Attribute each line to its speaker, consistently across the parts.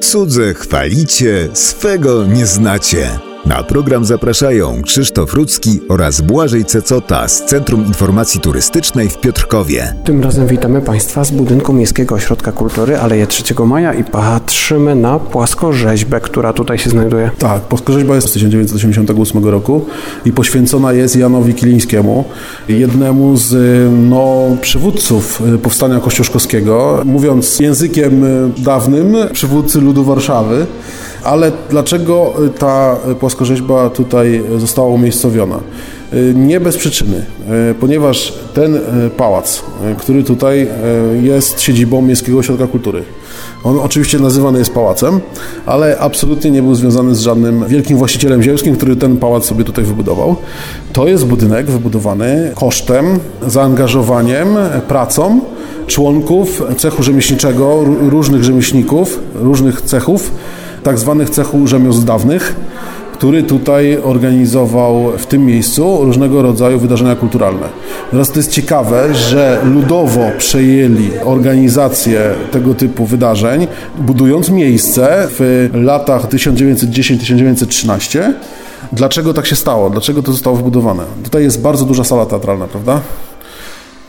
Speaker 1: Cudze chwalicie, swego nie znacie. Na program zapraszają Krzysztof Rudzki oraz Błażej Cecota z Centrum Informacji Turystycznej w Piotrkowie.
Speaker 2: Tym razem witamy Państwa z budynku Miejskiego Ośrodka Kultury Aleje 3 Maja i patrzymy na płaskorzeźbę, która tutaj się znajduje.
Speaker 3: Tak, płaskorzeźba jest z 1988 roku i poświęcona jest Janowi Kilińskiemu, jednemu z no, przywódców powstania kościuszkowskiego. Mówiąc językiem dawnym, przywódcy ludu Warszawy. Ale dlaczego ta płaskorzeźba tutaj została umiejscowiona? Nie bez przyczyny, ponieważ ten pałac, który tutaj jest siedzibą Miejskiego Ośrodka Kultury, on oczywiście nazywany jest pałacem, ale absolutnie nie był związany z żadnym wielkim właścicielem ziemskim, który ten pałac sobie tutaj wybudował. To jest budynek wybudowany kosztem, zaangażowaniem, pracą członków cechu rzemieślniczego, różnych rzemieślników, różnych cechów, tak zwanych cechu rzemiosł dawnych, który tutaj organizował w tym miejscu różnego rodzaju wydarzenia kulturalne. Teraz to jest ciekawe, że ludowo przejęli organizację tego typu wydarzeń, budując miejsce w latach 1910-1913. Dlaczego tak się stało? Dlaczego to zostało wybudowane? Tutaj jest bardzo duża sala teatralna, prawda?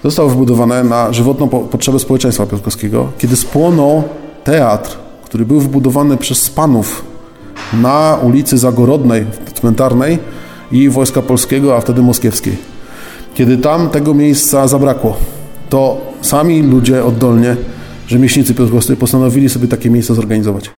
Speaker 3: Zostało wybudowane na żywotną potrzebę społeczeństwa piotrkowskiego, kiedy spłonął teatr który był wybudowany przez panów na ulicy Zagorodnej, cmentarnej i Wojska Polskiego, a wtedy moskiewskiej. Kiedy tam tego miejsca zabrakło, to sami ludzie oddolnie, rzemieślnicy piotrkowscy postanowili sobie takie miejsce zorganizować.